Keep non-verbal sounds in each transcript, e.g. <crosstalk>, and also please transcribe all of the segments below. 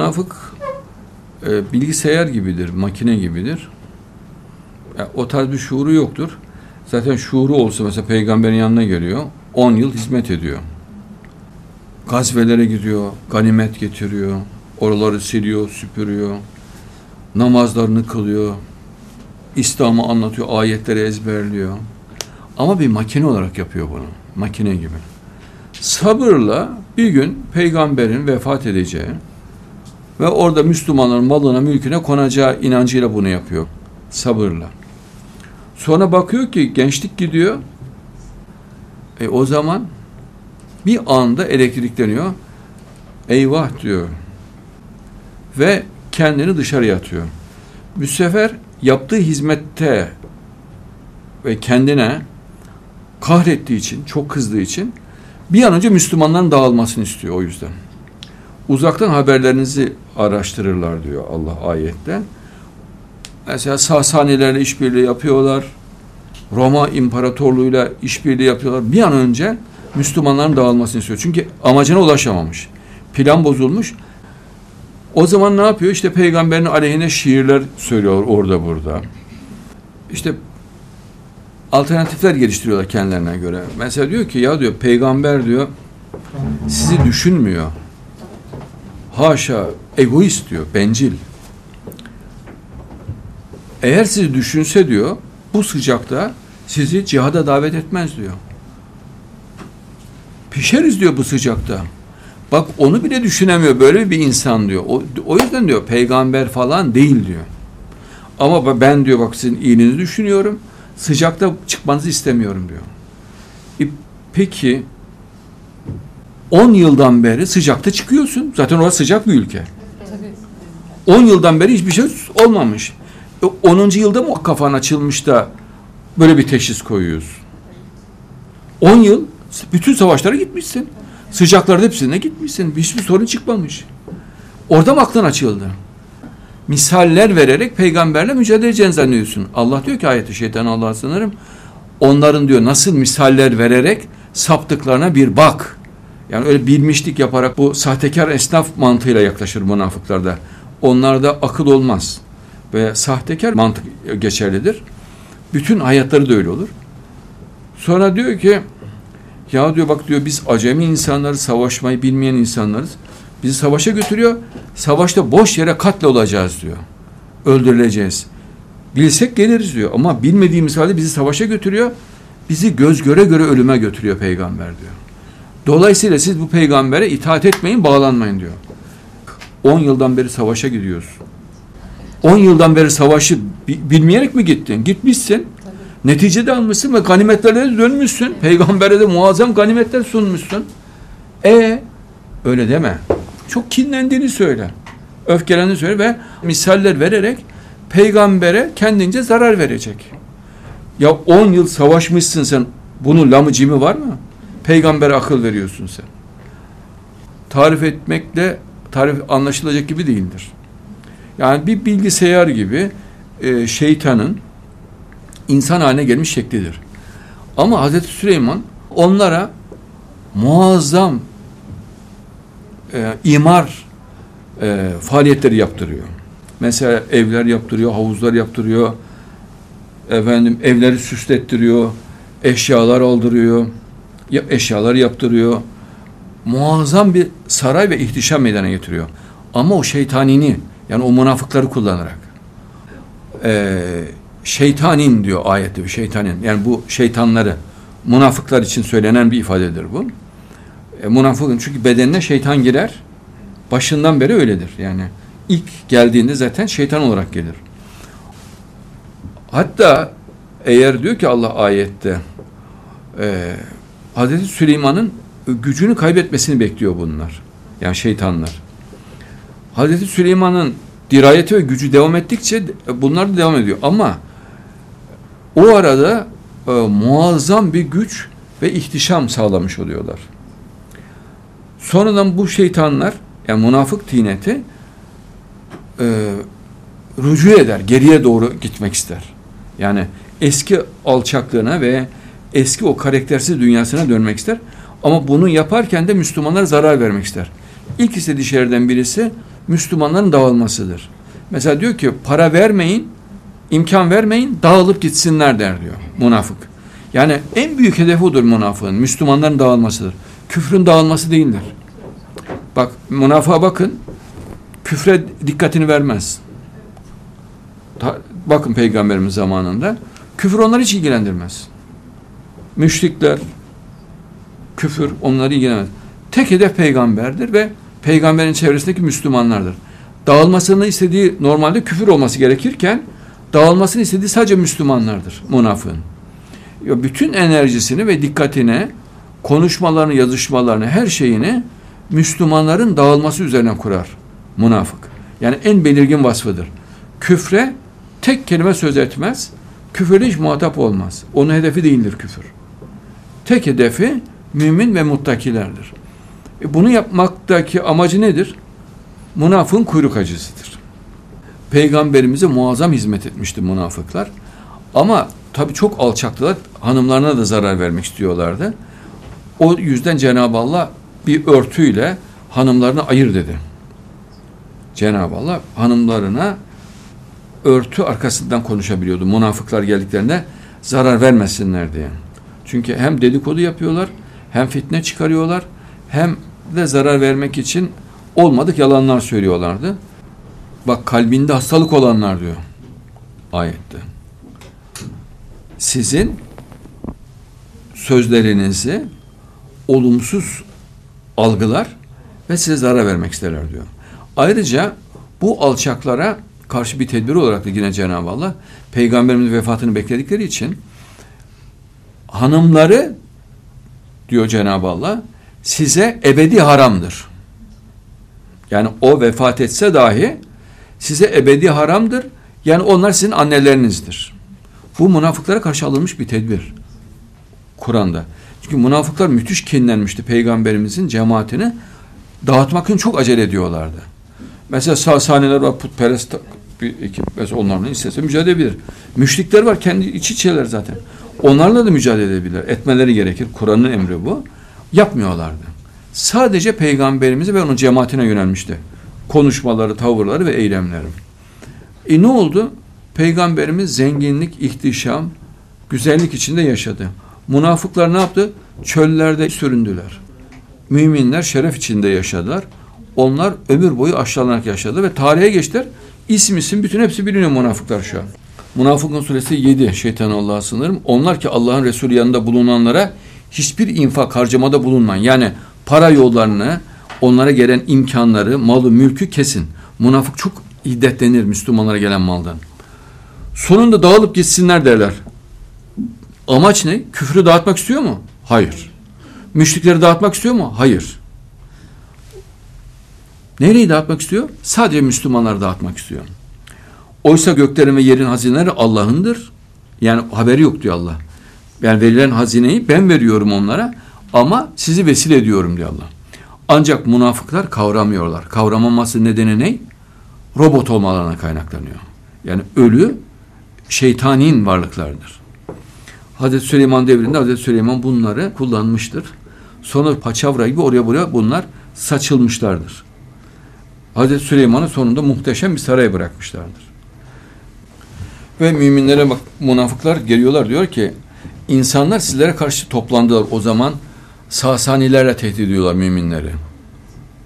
Münafık e, bilgisayar gibidir, makine gibidir. E, o tarz bir şuuru yoktur. Zaten şuuru olsa mesela peygamberin yanına geliyor. 10 yıl hizmet ediyor. Gazvelere gidiyor, ganimet getiriyor. Oraları siliyor, süpürüyor. Namazlarını kılıyor. İslam'ı anlatıyor, ayetleri ezberliyor. Ama bir makine olarak yapıyor bunu. Makine gibi. Sabırla bir gün peygamberin vefat edeceği ve orada Müslümanların malına, mülküne konacağı inancıyla bunu yapıyor. Sabırla. Sonra bakıyor ki gençlik gidiyor. E o zaman bir anda elektrikleniyor. Eyvah diyor. Ve kendini dışarıya atıyor. Bu sefer yaptığı hizmette ve kendine kahrettiği için, çok kızdığı için bir an önce Müslümanların dağılmasını istiyor o yüzden. Uzaktan haberlerinizi araştırırlar diyor Allah ayette. Mesela Sasanilerle işbirliği yapıyorlar. Roma İmparatorluğu'yla işbirliği yapıyorlar. Bir an önce Müslümanların dağılmasını istiyor. Çünkü amacına ulaşamamış. Plan bozulmuş. O zaman ne yapıyor? İşte peygamberin aleyhine şiirler söylüyor orada burada. İşte alternatifler geliştiriyorlar kendilerine göre. Mesela diyor ki ya diyor peygamber diyor sizi düşünmüyor. Haşa egoist diyor, bencil. Eğer sizi düşünse diyor bu sıcakta sizi cihada davet etmez diyor. Pişeriz diyor bu sıcakta. Bak onu bile düşünemiyor böyle bir insan diyor. O, o yüzden diyor peygamber falan değil diyor. Ama ben diyor bak sizin iyiliğinizi düşünüyorum. Sıcakta çıkmanızı istemiyorum diyor. E, peki 10 yıldan beri sıcakta çıkıyorsun. Zaten orası sıcak bir ülke. 10 yıldan beri hiçbir şey olmamış. E, 10. yılda mı kafan açılmış da böyle bir teşhis koyuyorsun? 10 yıl bütün savaşlara gitmişsin. Sıcaklarda hepsine gitmişsin. Hiçbir sorun çıkmamış. Orada mı aklın açıldı? Misaller vererek peygamberle mücadele edeceğini zannediyorsun. Allah diyor ki ayeti şeytan Allah'a sınırım. Onların diyor nasıl misaller vererek saptıklarına bir bak. Yani öyle bilmişlik yaparak bu sahtekar esnaf mantığıyla yaklaşır münafıklarda. Onlarda akıl olmaz. Ve sahtekar mantık geçerlidir. Bütün hayatları da öyle olur. Sonra diyor ki ya diyor bak diyor biz acemi insanlarız, savaşmayı bilmeyen insanlarız. Bizi savaşa götürüyor. Savaşta boş yere katle olacağız diyor. Öldürüleceğiz. Bilsek geliriz diyor. Ama bilmediğimiz halde bizi savaşa götürüyor. Bizi göz göre göre ölüme götürüyor peygamber diyor. Dolayısıyla siz bu peygambere itaat etmeyin, bağlanmayın diyor. 10 yıldan beri savaşa gidiyoruz. 10 yıldan beri savaşı bilmeyerek mi gittin? Gitmişsin. Neticede almışsın ve ganimetlerle dönmüşsün. Peygambere de muazzam ganimetler sunmuşsun. E öyle deme. Çok kinlendiğini söyle. Öfkelendiğini söyle ve misaller vererek peygambere kendince zarar verecek. Ya 10 yıl savaşmışsın sen. Bunun lamı cimi var mı? Peygambere akıl veriyorsun sen. Tarif etmekle tarif anlaşılacak gibi değildir. Yani bir bilgisayar gibi e, şeytanın insan haline gelmiş şeklidir. Ama Hazreti Süleyman onlara muazzam e, imar e, faaliyetleri yaptırıyor. Mesela evler yaptırıyor, havuzlar yaptırıyor, efendim evleri süslettiriyor, eşyalar aldırıyor, eşyalar yaptırıyor. Muazzam bir saray ve ihtişam meydana getiriyor. Ama o şeytanini yani o münafıkları kullanarak e, şeytanin diyor ayette şeytanin. Yani bu şeytanları münafıklar için söylenen bir ifadedir bu. E, münafıkın çünkü bedenine şeytan girer. Başından beri öyledir. Yani ilk geldiğinde zaten şeytan olarak gelir. Hatta eğer diyor ki Allah ayette e, Hazreti Süleyman'ın gücünü kaybetmesini bekliyor bunlar. Yani şeytanlar. Hazreti Süleyman'ın dirayeti ve gücü devam ettikçe bunlar da devam ediyor. Ama o arada e, muazzam bir güç ve ihtişam sağlamış oluyorlar. Sonradan bu şeytanlar yani münafık tineti e, rücu eder, geriye doğru gitmek ister. Yani eski alçaklığına ve eski o karaktersiz dünyasına dönmek ister. Ama bunu yaparken de Müslümanlara zarar vermek ister. İlk istediği şeylerden birisi Müslümanların dağılmasıdır. Mesela diyor ki para vermeyin, imkan vermeyin, dağılıp gitsinler der diyor münafık. Yani en büyük hedefi odur münafığın, Müslümanların dağılmasıdır. Küfrün dağılması değildir. Bak münafığa bakın, küfre dikkatini vermez. Ta, bakın peygamberimiz zamanında, küfür onları hiç ilgilendirmez. Müşrikler, küfür onları ilgilenmez. Tek hedef peygamberdir ve peygamberin çevresindeki Müslümanlardır. Dağılmasını istediği normalde küfür olması gerekirken dağılmasını istediği sadece Müslümanlardır münafığın. Bütün enerjisini ve dikkatini, konuşmalarını, yazışmalarını, her şeyini Müslümanların dağılması üzerine kurar münafık. Yani en belirgin vasfıdır. Küfre tek kelime söz etmez, küfürle hiç muhatap olmaz. Onun hedefi değildir küfür. Tek hedefi mümin ve muttakilerdir. E bunu yapmaktaki amacı nedir? Münafığın kuyruk acısıdır. Peygamberimize muazzam hizmet etmişti münafıklar. Ama tabii çok alçaktılar. Hanımlarına da zarar vermek istiyorlardı. O yüzden Cenab-ı Allah bir örtüyle hanımlarını ayır dedi. Cenab-ı Allah hanımlarına örtü arkasından konuşabiliyordu. Münafıklar geldiklerinde zarar vermesinler diye. Çünkü hem dedikodu yapıyorlar, hem fitne çıkarıyorlar, hem de zarar vermek için olmadık yalanlar söylüyorlardı. Bak kalbinde hastalık olanlar diyor ayette. Sizin sözlerinizi olumsuz algılar ve size zarar vermek isterler diyor. Ayrıca bu alçaklara karşı bir tedbir olarak da yine Cenab-ı Allah peygamberimiz vefatını bekledikleri için hanımları diyor Cenab-ı Allah size ebedi haramdır. Yani o vefat etse dahi size ebedi haramdır. Yani onlar sizin annelerinizdir. Bu münafıklara karşı alınmış bir tedbir. Kur'an'da. Çünkü münafıklar müthiş kinlenmişti peygamberimizin cemaatini dağıtmak için çok acele ediyorlardı. Mesela Sasaniler var putperest bir ekip mesela onlarla istese mücadele edebilir. Müşrikler var kendi iç içeler zaten. Onlarla da mücadele edebilirler. Etmeleri gerekir. Kur'an'ın emri bu. Yapmıyorlardı. Sadece peygamberimize ve onun cemaatine yönelmişti. Konuşmaları, tavırları ve eylemleri. E ne oldu? Peygamberimiz zenginlik, ihtişam, güzellik içinde yaşadı. Münafıklar ne yaptı? Çöllerde süründüler. Müminler şeref içinde yaşadılar. Onlar ömür boyu aşağılanarak yaşadı ve tarihe geçtiler. İsim isim bütün hepsi biliniyor münafıklar şu an. Münafıkın suresi 7 şeytan Allah'a sınırım. Onlar ki Allah'ın Resulü yanında bulunanlara hiçbir infak harcamada bulunmayın. Yani para yollarını, onlara gelen imkanları, malı, mülkü kesin. Münafık çok hiddetlenir Müslümanlara gelen maldan. Sonunda dağılıp gitsinler derler. Amaç ne? Küfrü dağıtmak istiyor mu? Hayır. Müşrikleri dağıtmak istiyor mu? Hayır. Nereyi dağıtmak istiyor? Sadece Müslümanları dağıtmak istiyor. Oysa göklerin ve yerin hazineleri Allah'ındır. Yani haberi yok diyor Allah. Yani verilen hazineyi ben veriyorum onlara ama sizi vesile ediyorum diyor Allah. Ancak münafıklar kavramıyorlar. Kavramaması nedeni ne? Robot olmalarına kaynaklanıyor. Yani ölü şeytanin varlıklardır. Hazreti Süleyman devrinde Hazreti Süleyman bunları kullanmıştır. Sonra paçavra gibi oraya buraya bunlar saçılmışlardır. Hazreti Süleyman'ı sonunda muhteşem bir saray bırakmışlardır. Ve müminlere bak münafıklar geliyorlar diyor ki insanlar sizlere karşı toplandılar o zaman Sasanilerle tehdit ediyorlar müminleri.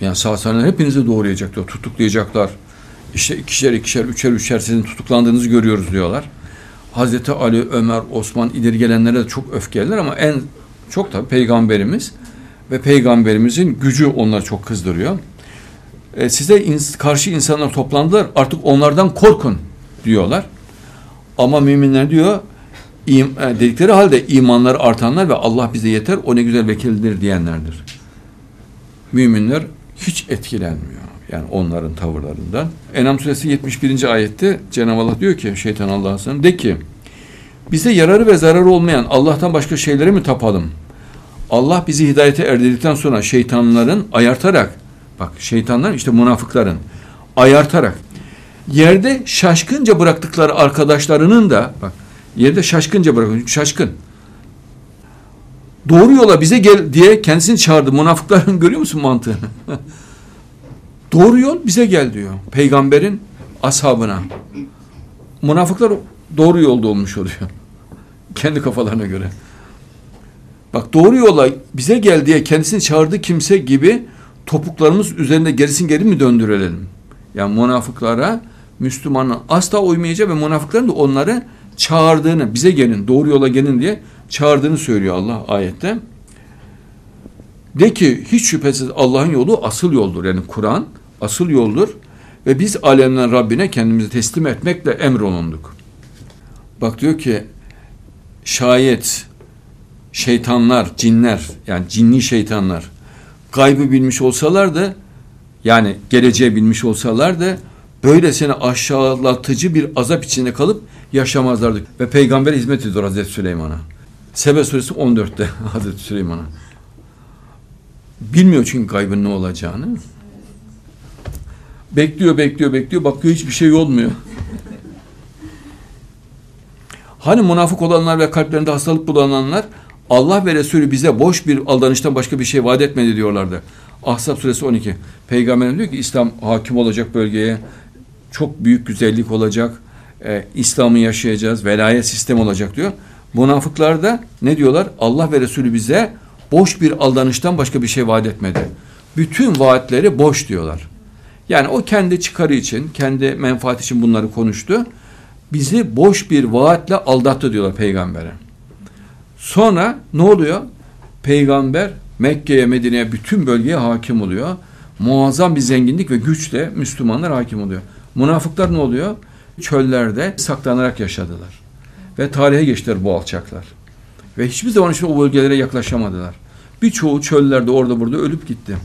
Yani Sasaniler hepinizi doğrayacaklar, tutuklayacaklar. İşte ikişer ikişer, üçer üçer sizin tutuklandığınızı görüyoruz diyorlar. Hazreti Ali, Ömer, Osman ileri gelenlere de çok öfkeliler ama en çok da peygamberimiz ve peygamberimizin gücü onları çok kızdırıyor. E, size ins karşı insanlar toplandılar artık onlardan korkun diyorlar. Ama müminler diyor im, e, dedikleri halde imanlar artanlar ve Allah bize yeter o ne güzel vekildir diyenlerdir. Müminler hiç etkilenmiyor. Yani onların tavırlarından. Enam suresi 71. ayette Cenab-ı Allah diyor ki şeytan Allah'a sana de ki bize yararı ve zararı olmayan Allah'tan başka şeylere mi tapalım? Allah bizi hidayete erdirdikten sonra şeytanların ayartarak bak şeytanlar işte münafıkların ayartarak yerde şaşkınca bıraktıkları arkadaşlarının da bak yerde şaşkınca bırakıyor. Şaşkın. Doğru yola bize gel diye kendisini çağırdı. Münafıkların <laughs> görüyor musun mantığını? <laughs> Doğru yol bize gel diyor. Peygamberin ashabına. Münafıklar doğru yolda olmuş oluyor. <laughs> Kendi kafalarına göre. Bak doğru yola bize gel diye kendisini çağırdığı kimse gibi topuklarımız üzerinde gerisin geri mi döndürelim? Yani münafıklara Müslümanın asla uymayacak ve münafıkların da onları çağırdığını, bize gelin, doğru yola gelin diye çağırdığını söylüyor Allah ayette. De ki hiç şüphesiz Allah'ın yolu asıl yoldur. Yani Kur'an asıl yoldur. Ve biz alemden Rabbine kendimizi teslim etmekle emrolunduk. Bak diyor ki şayet şeytanlar, cinler yani cinli şeytanlar gaybı bilmiş olsalar da yani geleceği bilmiş olsalar da böylesine aşağılatıcı bir azap içinde kalıp yaşamazlardı. Ve peygamber hizmet ediyor Hazreti Süleyman'a. Sebe suresi 14'te <laughs> Hazreti Süleyman'a. Bilmiyor çünkü gaybın ne olacağını. Bekliyor, bekliyor, bekliyor. Bakıyor hiçbir şey olmuyor. <laughs> Hani münafık olanlar ve kalplerinde hastalık bulananlar Allah ve Resulü bize boş bir aldanıştan başka bir şey vaat etmedi diyorlardı. Ahzab suresi 12. Peygamber diyor ki İslam hakim olacak bölgeye. Çok büyük güzellik olacak. E, İslam'ı yaşayacağız. Velayet sistemi olacak diyor. Münafıklar da ne diyorlar? Allah ve Resulü bize boş bir aldanıştan başka bir şey vaat etmedi. Bütün vaatleri boş diyorlar. Yani o kendi çıkarı için, kendi menfaat için bunları konuştu. Bizi boş bir vaatle aldattı diyorlar peygambere. Sonra ne oluyor? Peygamber Mekke'ye, Medine'ye, bütün bölgeye hakim oluyor. Muazzam bir zenginlik ve güçle Müslümanlar hakim oluyor. Münafıklar ne oluyor? Çöllerde saklanarak yaşadılar. Ve tarihe geçtiler bu alçaklar. Ve hiçbir zaman işte o bölgelere yaklaşamadılar. Birçoğu çöllerde orada burada ölüp gitti.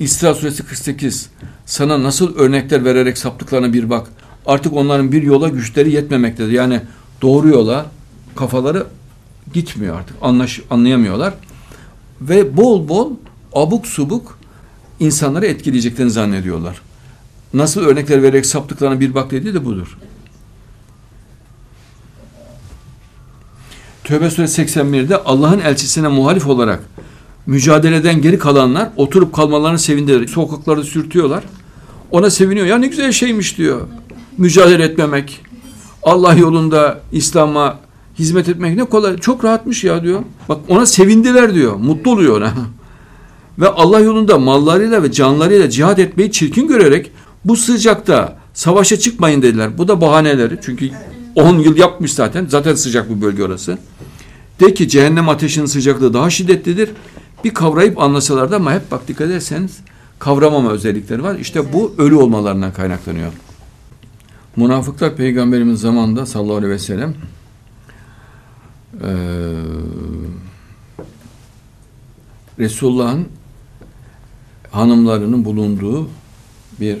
İsra suresi 48. Sana nasıl örnekler vererek saptıklarına bir bak. Artık onların bir yola güçleri yetmemektedir. Yani doğru yola kafaları gitmiyor artık. Anlaş, anlayamıyorlar. Ve bol bol abuk subuk insanları etkileyeceklerini zannediyorlar. Nasıl örnekler vererek saptıklarına bir bak dediği de budur. Tövbe suresi 81'de Allah'ın elçisine muhalif olarak mücadeleden geri kalanlar oturup kalmalarını sevindiler. Sokaklarda sürtüyorlar. Ona seviniyor. Ya ne güzel şeymiş diyor. Mücadele etmemek. Allah yolunda İslam'a hizmet etmek ne kolay. Çok rahatmış ya diyor. Bak ona sevindiler diyor. Mutlu oluyor ona. Ve Allah yolunda mallarıyla ve canlarıyla cihad etmeyi çirkin görerek bu sıcakta savaşa çıkmayın dediler. Bu da bahaneleri. Çünkü 10 yıl yapmış zaten. Zaten sıcak bu bölge orası. De ki cehennem ateşinin sıcaklığı daha şiddetlidir. Bir kavrayıp anlasalar da ama hep bak dikkat ederseniz kavramama özellikleri var. İşte bu ölü olmalarından kaynaklanıyor. Münafıklar peygamberimiz zamanında sallallahu aleyhi ve sellem ee, Resulullah'ın hanımlarının bulunduğu bir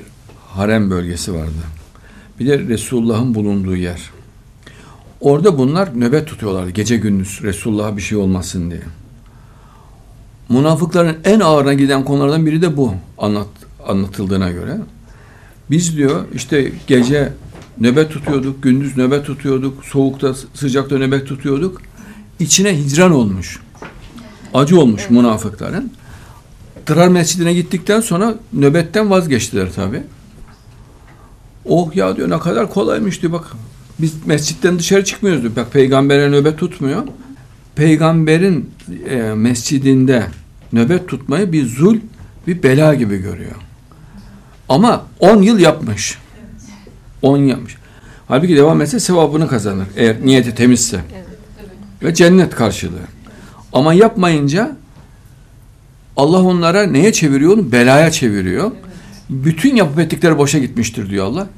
harem bölgesi vardı. Bir de Resulullah'ın bulunduğu yer. Orada bunlar nöbet tutuyorlardı gece gündüz Resulullah'a bir şey olmasın diye. Münafıkların en ağırına giden konulardan biri de bu anlat, anlatıldığına göre. Biz diyor işte gece nöbet tutuyorduk, gündüz nöbet tutuyorduk, soğukta sıcakta nöbet tutuyorduk. İçine hicran olmuş. Acı olmuş münafıkların. Dırar mescidine gittikten sonra nöbetten vazgeçtiler tabi. Oh ya diyor ne kadar kolaymış diyor bak. Biz mescitten dışarı çıkmıyoruz diyor. Bak peygambere nöbet tutmuyor. Peygamberin e, mescidinde nöbet tutmayı bir zul, bir bela gibi görüyor. Ama 10 yıl yapmış. 10 yapmış. Halbuki devam etse sevabını kazanır. Eğer niyeti temizse. Ve cennet karşılığı. Ama yapmayınca Allah onlara neye çeviriyor? Belaya çeviriyor. Bütün yapıp ettikleri boşa gitmiştir diyor Allah.